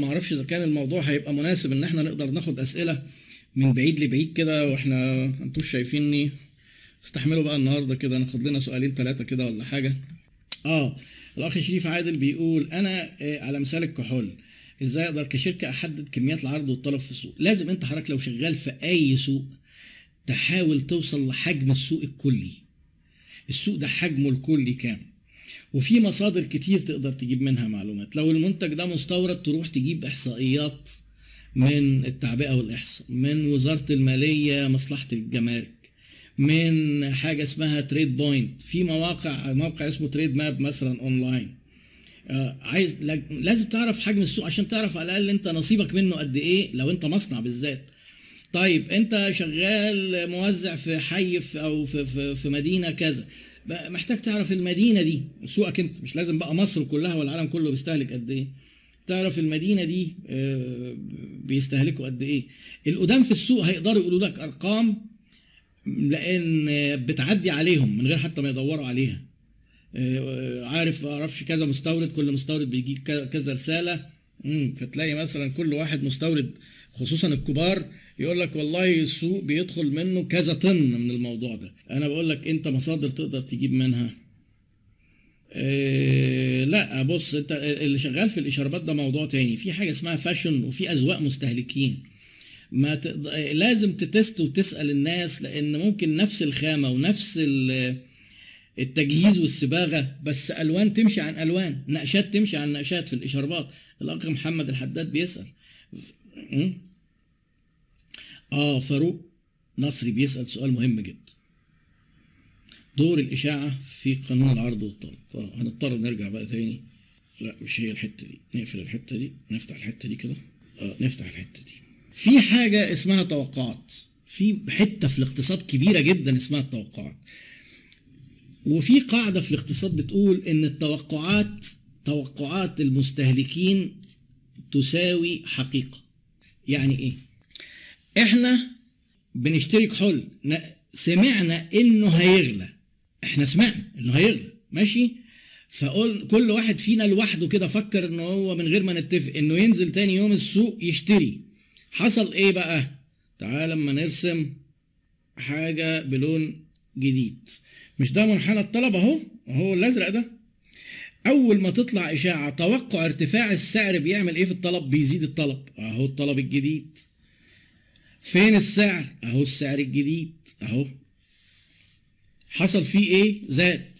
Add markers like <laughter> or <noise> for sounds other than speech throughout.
ما أعرفش إذا كان الموضوع هيبقى مناسب إن إحنا نقدر ناخد أسئلة من بعيد لبعيد كده وإحنا أنتوش شايفيني استحملوا بقى النهارده كده ناخد لنا سؤالين ثلاثة كده ولا حاجة. آه الأخ شريف عادل بيقول أنا آه، على مثال الكحول إزاي أقدر كشركة أحدد كميات العرض والطلب في السوق؟ لازم أنت حضرتك لو شغال في أي سوق تحاول توصل لحجم السوق الكلي. السوق ده حجمه الكلي كام؟ وفي مصادر كتير تقدر تجيب منها معلومات. لو المنتج ده مستورد تروح تجيب إحصائيات من التعبئة والإحصاء من وزارة المالية مصلحة الجمارك من حاجة اسمها Trade Point في مواقع موقع اسمه Trade Map مثلا اونلاين آه، عايز لا- لازم تعرف حجم السوق عشان تعرف على الأقل أنت نصيبك منه قد إيه لو أنت مصنع بالذات. طيب انت شغال موزع في حي في أو في في, في مدينة كذا محتاج تعرف المدينة دي سوقك انت مش لازم بقى مصر كلها والعالم كله بيستهلك قد إيه تعرف المدينة دي آه، بيستهلكوا قد إيه. القدام في السوق هيقدروا يقولوا لك أرقام لأن بتعدي عليهم من غير حتى ما يدوروا عليها. آه، عارف أعرفش كذا مستورد كل مستورد بيجيك كذا رسالة فتلاقي مثلا كل واحد مستورد خصوصا الكبار يقول لك والله السوق بيدخل منه كذا طن من الموضوع ده. أنا بقول لك أنت مصادر تقدر تجيب منها. إيه لا بص أنت اللي شغال في الإشارات ده موضوع تاني. في حاجة اسمها فاشن وفي أذواق مستهلكين. ما تقد... لازم تتست وتسأل الناس لأن ممكن نفس الخامة ونفس ال... التجهيز والصباغه بس ألوان تمشي عن ألوان نقشات تمشي عن نقشات في الإشارات. الأخ محمد الحداد بيسأل. آه فاروق نصري بيسأل سؤال مهم جدا. دور الإشاعة في قانون العرض والطلب. هنضطر نرجع بقى تاني؟ لا مش هي الحتة دي. نقفل الحتة دي. نفتح الحتة دي كده. آه نفتح الحتة دي. في حاجة اسمها توقعات. في حتة في الاقتصاد كبيرة جدا اسمها التوقعات. وفي قاعدة في الاقتصاد بتقول إن التوقعات توقعات المستهلكين تساوي حقيقة. يعني إيه؟ إحنا بنشتري كحول سمعنا إنه هيغلى. إحنا سمعنا إنه هيغلى، ماشي؟ فقول كل واحد فينا لوحده كده فكر إن هو من غير ما نتفق إنه ينزل تاني يوم السوق يشتري. حصل إيه بقى؟ تعال لما نرسم حاجة بلون جديد مش ده منحنى الطلب أهو أهو الأزرق ده أول ما تطلع إشاعة توقع ارتفاع السعر بيعمل إيه في الطلب؟ بيزيد الطلب. أهو الطلب الجديد. فين السعر؟ أهو السعر الجديد. أهو. حصل فيه إيه؟ زاد.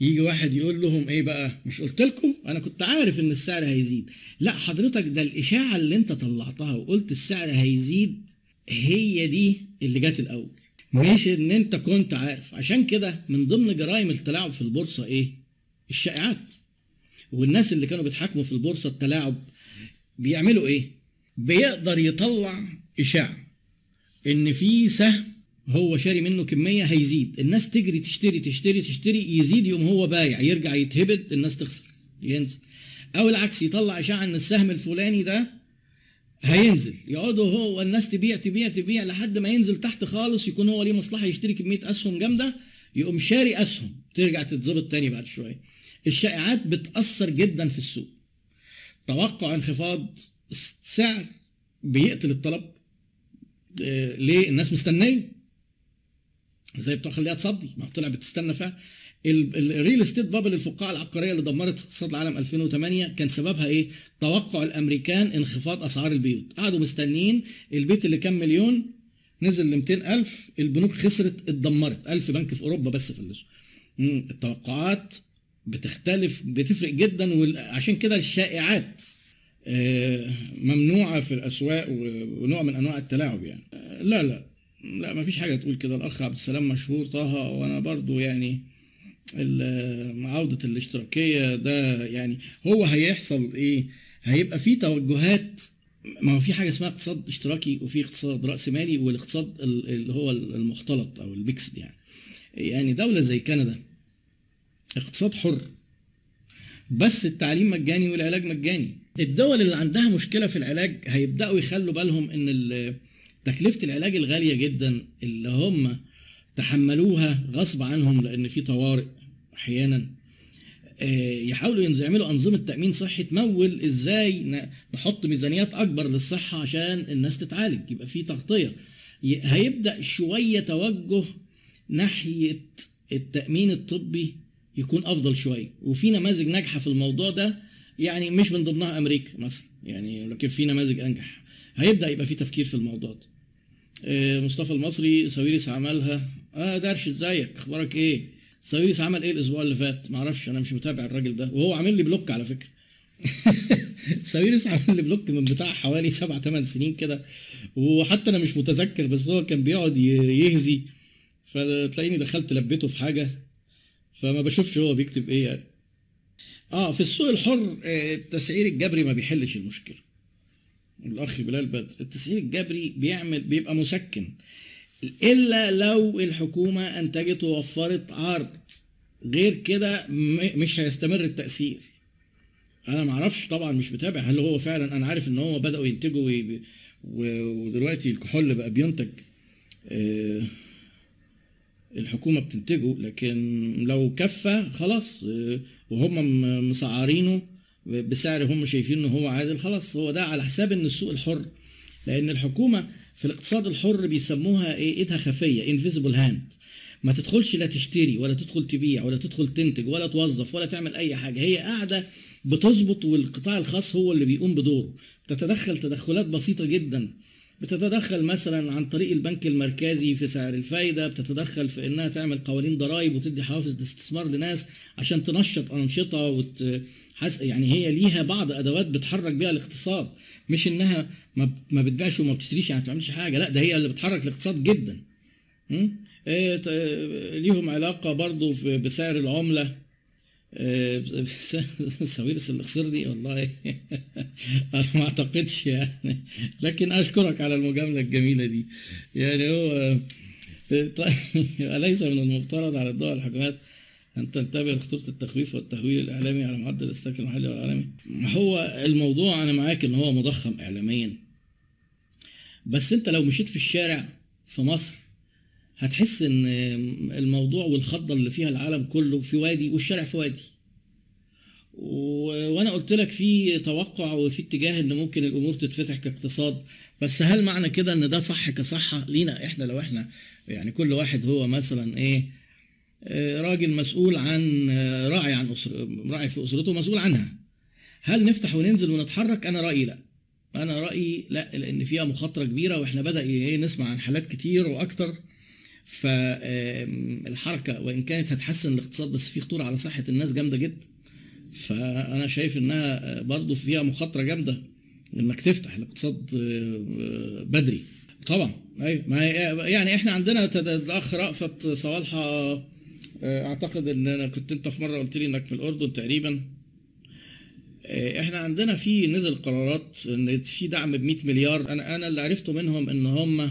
يجي واحد يقول لهم إيه بقى؟ مش قلت لكم؟ أنا كنت عارف إن السعر هيزيد. لا حضرتك ده الإشاعة اللي أنت طلعتها وقلت السعر هيزيد هي دي اللي جت الأول. مش إن أنت كنت عارف. عشان كده من ضمن جرائم التلاعب في البورصة إيه؟ الشائعات. والناس اللي كانوا بيتحاكموا في البورصة التلاعب بيعملوا إيه؟ بيقدر يطلع إشاعة إن في سهم هو شاري منه كمية هيزيد. الناس تجري تشتري تشتري تشتري يزيد يوم هو بايع يرجع يتهبد الناس تخسر ينزل. أو العكس يطلع إشاعة إن السهم الفلاني ده هينزل. يقعدوا هو والناس تبيع تبيع تبيع لحد ما ينزل تحت خالص يكون هو ليه مصلحة يشتري كمية أسهم جامدة يقوم شاري أسهم. ترجع تتظبط تاني بعد شوية. الشائعات بتأثر جدا في السوق. توقع انخفاض سعر بيقتل الطلب آه، ليه؟ الناس مستنية. زي بتوع خليها تصدي ما طلع بتستنى فيها الريل استيت بابل الفقاعة العقاريه اللي دمرت اقتصاد العالم 2008 كان سببها إيه؟ توقع الأمريكان انخفاض أسعار البيوت، قعدوا مستنيين البيت اللي كان مليون نزل ل 200000 البنوك خسرت اتدمرت. 1000 بنك في أوروبا بس فلسوا. التوقعات بتختلف بتفرق جدا وعشان كده الشائعات آه، ممنوعة في الأسواق ونوع من أنواع التلاعب يعني. آه، لا لا لا ما فيش حاجة تقول كده. الأخ عبد السلام مشهور طه وأنا برضو يعني عودة الاشتراكية ده يعني هو هيحصل إيه؟ هيبقى في توجهات. ما هو في حاجة اسمها اقتصاد اشتراكي وفي اقتصاد رأس مالي والاقتصاد ال- اللي هو المختلط أو الميكسد يعني. يعني دولة زي كندا اقتصاد حر. بس التعليم مجاني والعلاج مجاني. الدول اللي عندها مشكلة في العلاج هيبدأوا يخلوا بالهم إن تكلفة العلاج الغالية جدا اللي هم تحملوها غصب عنهم لأن في طوارئ أحيانا. آه، يحاولوا يعملوا أنظمة تأمين صحي تمول إزاي نحط ميزانيات أكبر للصحة عشان الناس تتعالج. يبقى في تغطية. هيبدأ شوية توجه ناحية التأمين الطبي يكون أفضل شوية وفي نماذج ناجحة في الموضوع ده يعني مش من ضمنها أمريكا مثلا. يعني لكن في نماذج أنجح. هيبدأ يبقى في تفكير في الموضوع ده. آه، مصطفى المصري ساويرس عملها آه درش إزيك؟ أخبارك إيه؟ ساويرس عمل إيه الأسبوع اللي فات؟ معرفش أنا مش متابع الراجل ده. وهو عامل لي block على فكرة. <laughs> ساويرس عامل لي block من بتاع حوالي سبع ثمان سنين كده. وحتى أنا مش متذكر بس هو كان بيقعد يهزي. فتلاقيني دخلت لبيته في حاجة. فما بشوفش هو بيكتب إيه يعني. آه في السوق الحر آه، التسعير الجبري ما بيحلش المشكلة. الأخ بلال بدر التسعير الجبري بيعمل بيبقى مسكن. إلا لو الحكومة أنتجت ووفرت عرض. غير كده مش هيستمر التأثير. أنا ما أعرفش طبعا مش متابع هل هو فعلا أنا عارف إن هو بدأوا ينتجوا ودلوقتي الكحول بقى بينتج. آه، الحكومة بتنتجه لكن لو كفى خلاص آه، وهم مسعرينه بسعر هم شايفين ان هو عادل خلاص هو ده على حساب إن السوق الحر. لأن الحكومة في الاقتصاد الحر بيسموها إيه؟ إيدها خفية invisible hand ما تدخلش لا تشتري ولا تدخل تبيع ولا تدخل تنتج ولا توظف ولا تعمل أي حاجة. هي قاعدة بتظبط والقطاع الخاص هو اللي بيقوم بدوره. بتتدخل تدخلات بسيطة جدا. بتتدخل مثلا عن طريق البنك المركزي في سعر الفايدة بتتدخل في إنها تعمل قوانين ضرائب وتدي حوافز استثمار لناس عشان تنشط أنشطة وت... حس... يعني هي ليها بعض أدوات بتحرك بيها الاقتصاد. مش إنها ما, ما بتبيعش وما بتشتريش يعني ما بتعملش حاجة لا ده هي اللي بتحرك الاقتصاد جدا. م? إيه ليهم علاقة برضو بسعر العملة. ساويرس <laughs> اللي خسر دي والله. <laughs> أنا ما أعتقدش يعني. لكن أشكرك على المجاملة الجميلة دي. يعني هو طيب <laughs> أليس من المفترض على الدول الحكومات أن تنتبه لخطورة التخويف والتهويل الإعلامي على معدل الاستهلاك المحلي والعالمي؟ هو الموضوع أنا معاك إن هو مضخم اعلاميا. بس أنت لو مشيت في الشارع في مصر هتحس إن الموضوع والخضة اللي فيها العالم كله في وادي والشارع في وادي. و- وأنا قلت لك في توقع وفي اتجاه إن ممكن الأمور تتفتح كاقتصاد بس هل معنى كده إن ده صح كصحة؟ لينا إحنا لو إحنا يعني كل واحد هو مثلا إيه آه، راجل مسؤول عن آه، راعي عن أسر راعي في أسرته مسؤول عنها. هل نفتح وننزل ونتحرك؟ أنا رأيي لأ. أنا رأيي لأ لأن فيها مخاطرة كبيرة وإحنا بدأ إيه نسمع عن حالات كتير وأكتر. فالحركه وإن كانت هتحسن الاقتصاد بس في خطورة على صحة الناس جامدة جدا. فأنا شايف إنها برضو فيها مخاطرة جامدة إنك تفتح الاقتصاد بدري. طبعا. أيوه. ما يعني إحنا عندنا الأخ رأفت صوالحة أعتقد إن أنا كنت أنت في مرة قلت لي إنك من الأردن تقريبا. إحنا عندنا في نزل قرارات إن في دعم ب 100 مليار. أنا أنا اللي عرفته منهم إن هم آه،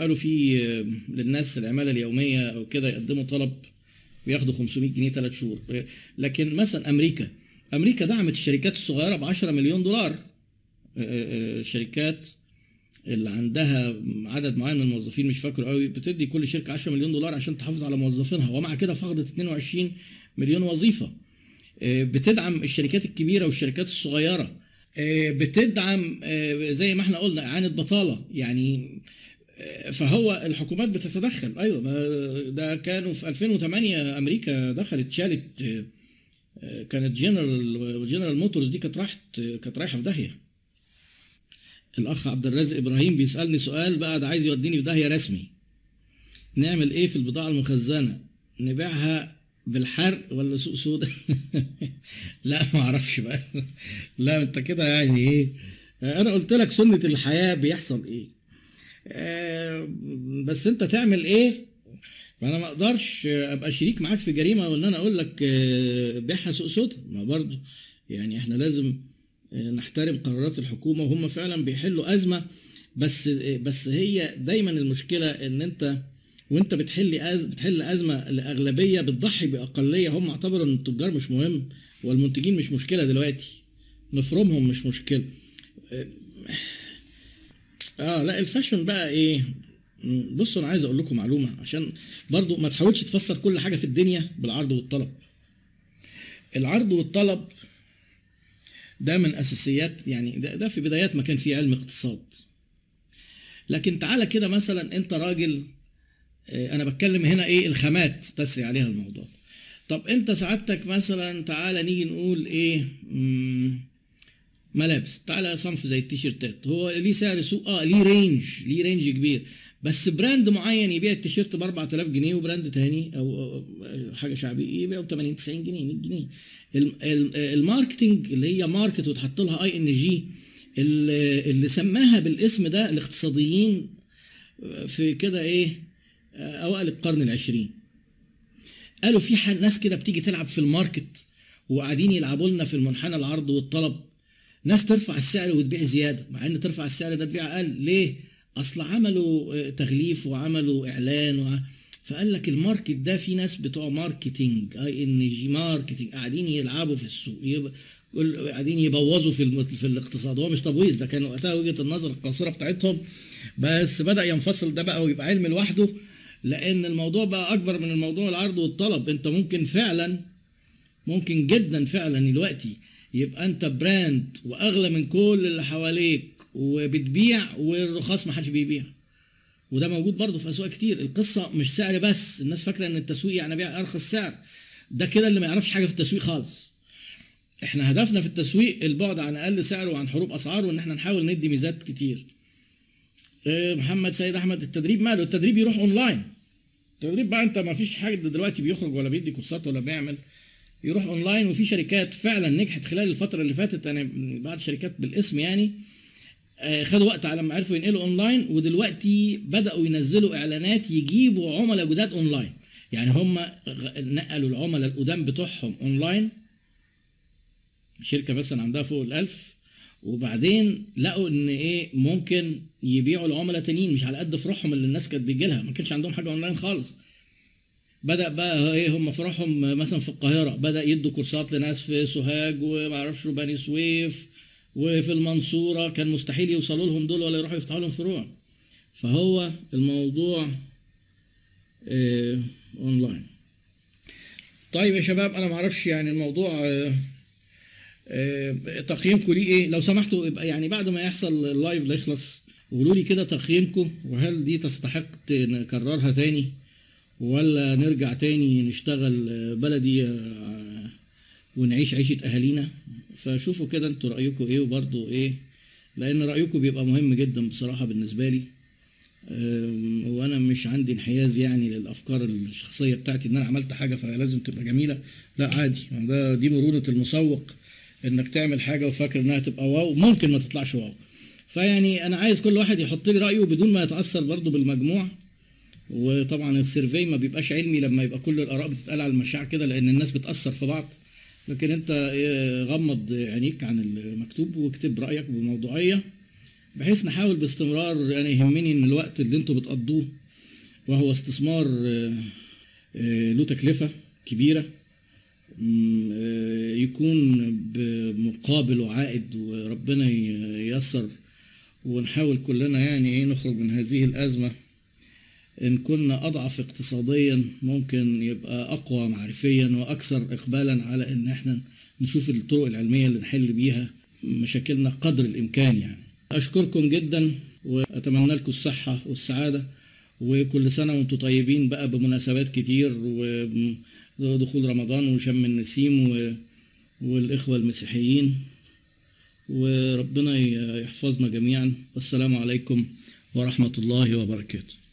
قالوا في آه، للناس العمالة اليومية أو كده يقدموا طلب وياخدوا 500 جنيه ثلاث شهور. آه، لكن مثلا أمريكا أمريكا دعمت الشركات الصغيرة ب 10 مليون دولار. آه، آه، الشركات اللي عندها عدد معين من الموظفين مش فاكره قوي بتدي كل شركة 10 مليون دولار عشان تحافظ على موظفينها ومع كده فقدت 22 مليون وظيفة. آه، بتدعم الشركات الكبيرة والشركات الصغيرة. آه، بتدعم آه، زي ما إحنا قلنا إعانة بطالة. يعني آه، فهو الحكومات بتتدخل. أيوه ده كانوا في 2008 أمريكا دخلت شالت آه، آه، كانت General General Motors دي كانت راحت كانت رايحة في داهية. الأخ عبد الرازق إبراهيم بيسألني سؤال بقى ده عايز يوديني في داهية رسمي. نعمل إيه في البضاعة المخزنة؟ نبيعها بالحرق ولا سوق سودا؟ <laughs> لا ما أعرفش بقى. <laughs> لا أنت كده يعني إيه؟ أنا قلت لك سنة الحياة بيحصل إيه. آه، بس أنت تعمل إيه؟ فانا ما أقدرش أبقى شريك معاك في جريمة وإن أنا أقول لك آه، بيعها سوق سودا. ما برضه يعني إحنا لازم آه، نحترم قرارات الحكومة وهم فعلا بيحلوا أزمة. بس بس هي دايما المشكلة إن أنت وانت بتحل أز... بتحل أزمة لاغلبيه بتضحي بأقلية. هم اعتبروا إن التجار مش مهم والمنتجين مش مشكلة دلوقتي. نفرمهم مش مشكلة. آه لا الفاشن بقى إيه؟ بصوا أنا عايز أقول لكم معلومة عشان برضو ما تحاولش تفسر كل حاجة في الدنيا بالعرض والطلب. العرض والطلب ده من أساسيات يعني ده, ده في بدايات ما كان في علم اقتصاد. لكن تعالى كده مثلا أنت راجل آه، أنا بتكلم هنا إيه؟ الخامات تسري عليها الموضوع. طب أنت سعادتك مثلا تعالى نيجي نقول إيه؟ ملابس. تعالى صنف زي التيشيرتات. هو ليه سعر سوق؟ آه ليه رينج ليه رينج كبير. بس brand معين يبيع التيشيرت ب 4000 جنيه و brand تاني أو حاجة شعبيه يبيعه ب 80 90 جنيه 100 جنيه. ال- ال- ال marketing اللي هي market وتحط لها ING اللي سماها بالاسم ده الاقتصاديين في كده إيه؟ اوائل القرن العشرين. قالوا في ناس كده بتيجي تلعب في ال market وقاعدين يلعبوا لنا في المنحنى العرض والطلب. ناس ترفع السعر وتبيع زيادة مع إن ترفع السعر ده تبيع أقل. ليه؟ أصل عملوا تغليف وعملوا إعلان وع... فقال لك ال market ده في ناس بتوع marketing ING marketing قاعدين يلعبوا في السوق يب... قاعدين يبوظوا في الم... في الاقتصاد. هو مش تبويظ ده كان وقتها وجهة النظر القاصرة بتاعتهم. بس بدأ ينفصل ده بقى ويبقى علم لوحده. لأن الموضوع بقى أكبر من الموضوع العرض والطلب. أنت ممكن فعلا ممكن جدا فعلا دلوقتي يبقى أنت brand وأغلى من كل اللي حواليك وبتبيع والرخاص ما حدش بيبيع. وده موجود برضه في أسواق كتير. القصة مش سعر بس. الناس فاكرة إن التسويق يعني بيع أرخص سعر. ده كده اللي ما يعرفش حاجة في التسويق خالص. إحنا هدفنا في التسويق البعد عن أقل سعر وعن حروب أسعار وإن إحنا نحاول ندي ميزات كتير. آه، محمد سيد أحمد التدريب ماله؟ التدريب يروح اونلاين التدريب بقى انت ما فيش حاجة؟ دلوقتي بيخرج ولا بيدي كورسات ولا بيعمل يروح اونلاين. وفي شركات فعلا نجحت خلال الفترة اللي فاتت أنا بعد شركات بالاسم يعني آه، خدوا وقت على ما عرفوا ينقلوا اونلاين. ودلوقتي بدأوا ينزلوا اعلانات يجيبوا عملاء جداد اونلاين. يعني هم نقلوا العملاء القدام بتوعهم اونلاين. شركة مثلا عندها فوق الألف. وبعدين لقوا إن إيه ممكن يبيعوا لعملاء تانيين مش على قد فروعهم اللي الناس كانت بتجي لها. ما كانش عندهم حاجة اونلاين خالص. بدأ بقى إيه هم فروعهم مثلا في القاهرة بدأ يدوا كورسات لناس في سوهاج وما أعرفش بني سويف وفي المنصورة. كان مستحيل يوصلوا لهم دول ولا يروحوا يفتحوا لهم فروع. فهو الموضوع آه اونلاين طيب يا شباب أنا ما أعرفش يعني الموضوع آه تقييمكم ليه إيه؟ لو سمحتوا يبقى يعني بعد ما يحصل ال live اللي يخلص. قولوا لي كده تقييمكم وهل دي تستحق نكررها تاني؟ ولا نرجع تاني نشتغل آه، بلدي آه، ونعيش عيشة أهالينا؟ فشوفوا كده أنتوا رأيكم إيه وبرضه إيه لأن رأيكم بيبقى مهم جدا بصراحة بالنسبة لي. وأنا مش عندي انحياز يعني للأفكار الشخصية بتاعتي إن أنا عملت حاجة فلازم تبقى جميلة. لا عادي. ده دي مرونة المسوق. إنك تعمل حاجة وفاكر إنها تبقى wow ممكن ما تطلعش wow. فيعني أنا عايز كل واحد يحط لي رأيه بدون ما يتأثر برضه بالمجموع. وطبعا ال survey ما بيبقاش علمي لما يبقى كل الآراء بتتقال على المشاعر كده لأن الناس بتأثر في بعض. لكن أنت إيه، غمض عينيك عن المكتوب واكتب رأيك بموضوعية بحيث نحاول باستمرار يعني يهمني إن الوقت اللي أنتوا بتقضوه وهو استثمار آه، آه، له مم، آه، يكون بمقابل وعائد وربنا ييسر. ونحاول كلنا يعني إيه نخرج من هذه الأزمة. إن كنا أضعف اقتصاديا ممكن يبقى أقوى معرفيا وأكثر إقبالا على إن إحنا نشوف الطرق العلمية اللي نحل بيها مشاكلنا قدر الإمكان يعني. أشكركم جدا وأتمنى لكم الصحة والسعادة. وكل سنة وأنتم طيبين بقى بمناسبات كتير ودخول رمضان وشم النسيم والإخوة المسيحيين. وربنا يحفظنا جميعا. والسلام عليكم ورحمة الله وبركاته.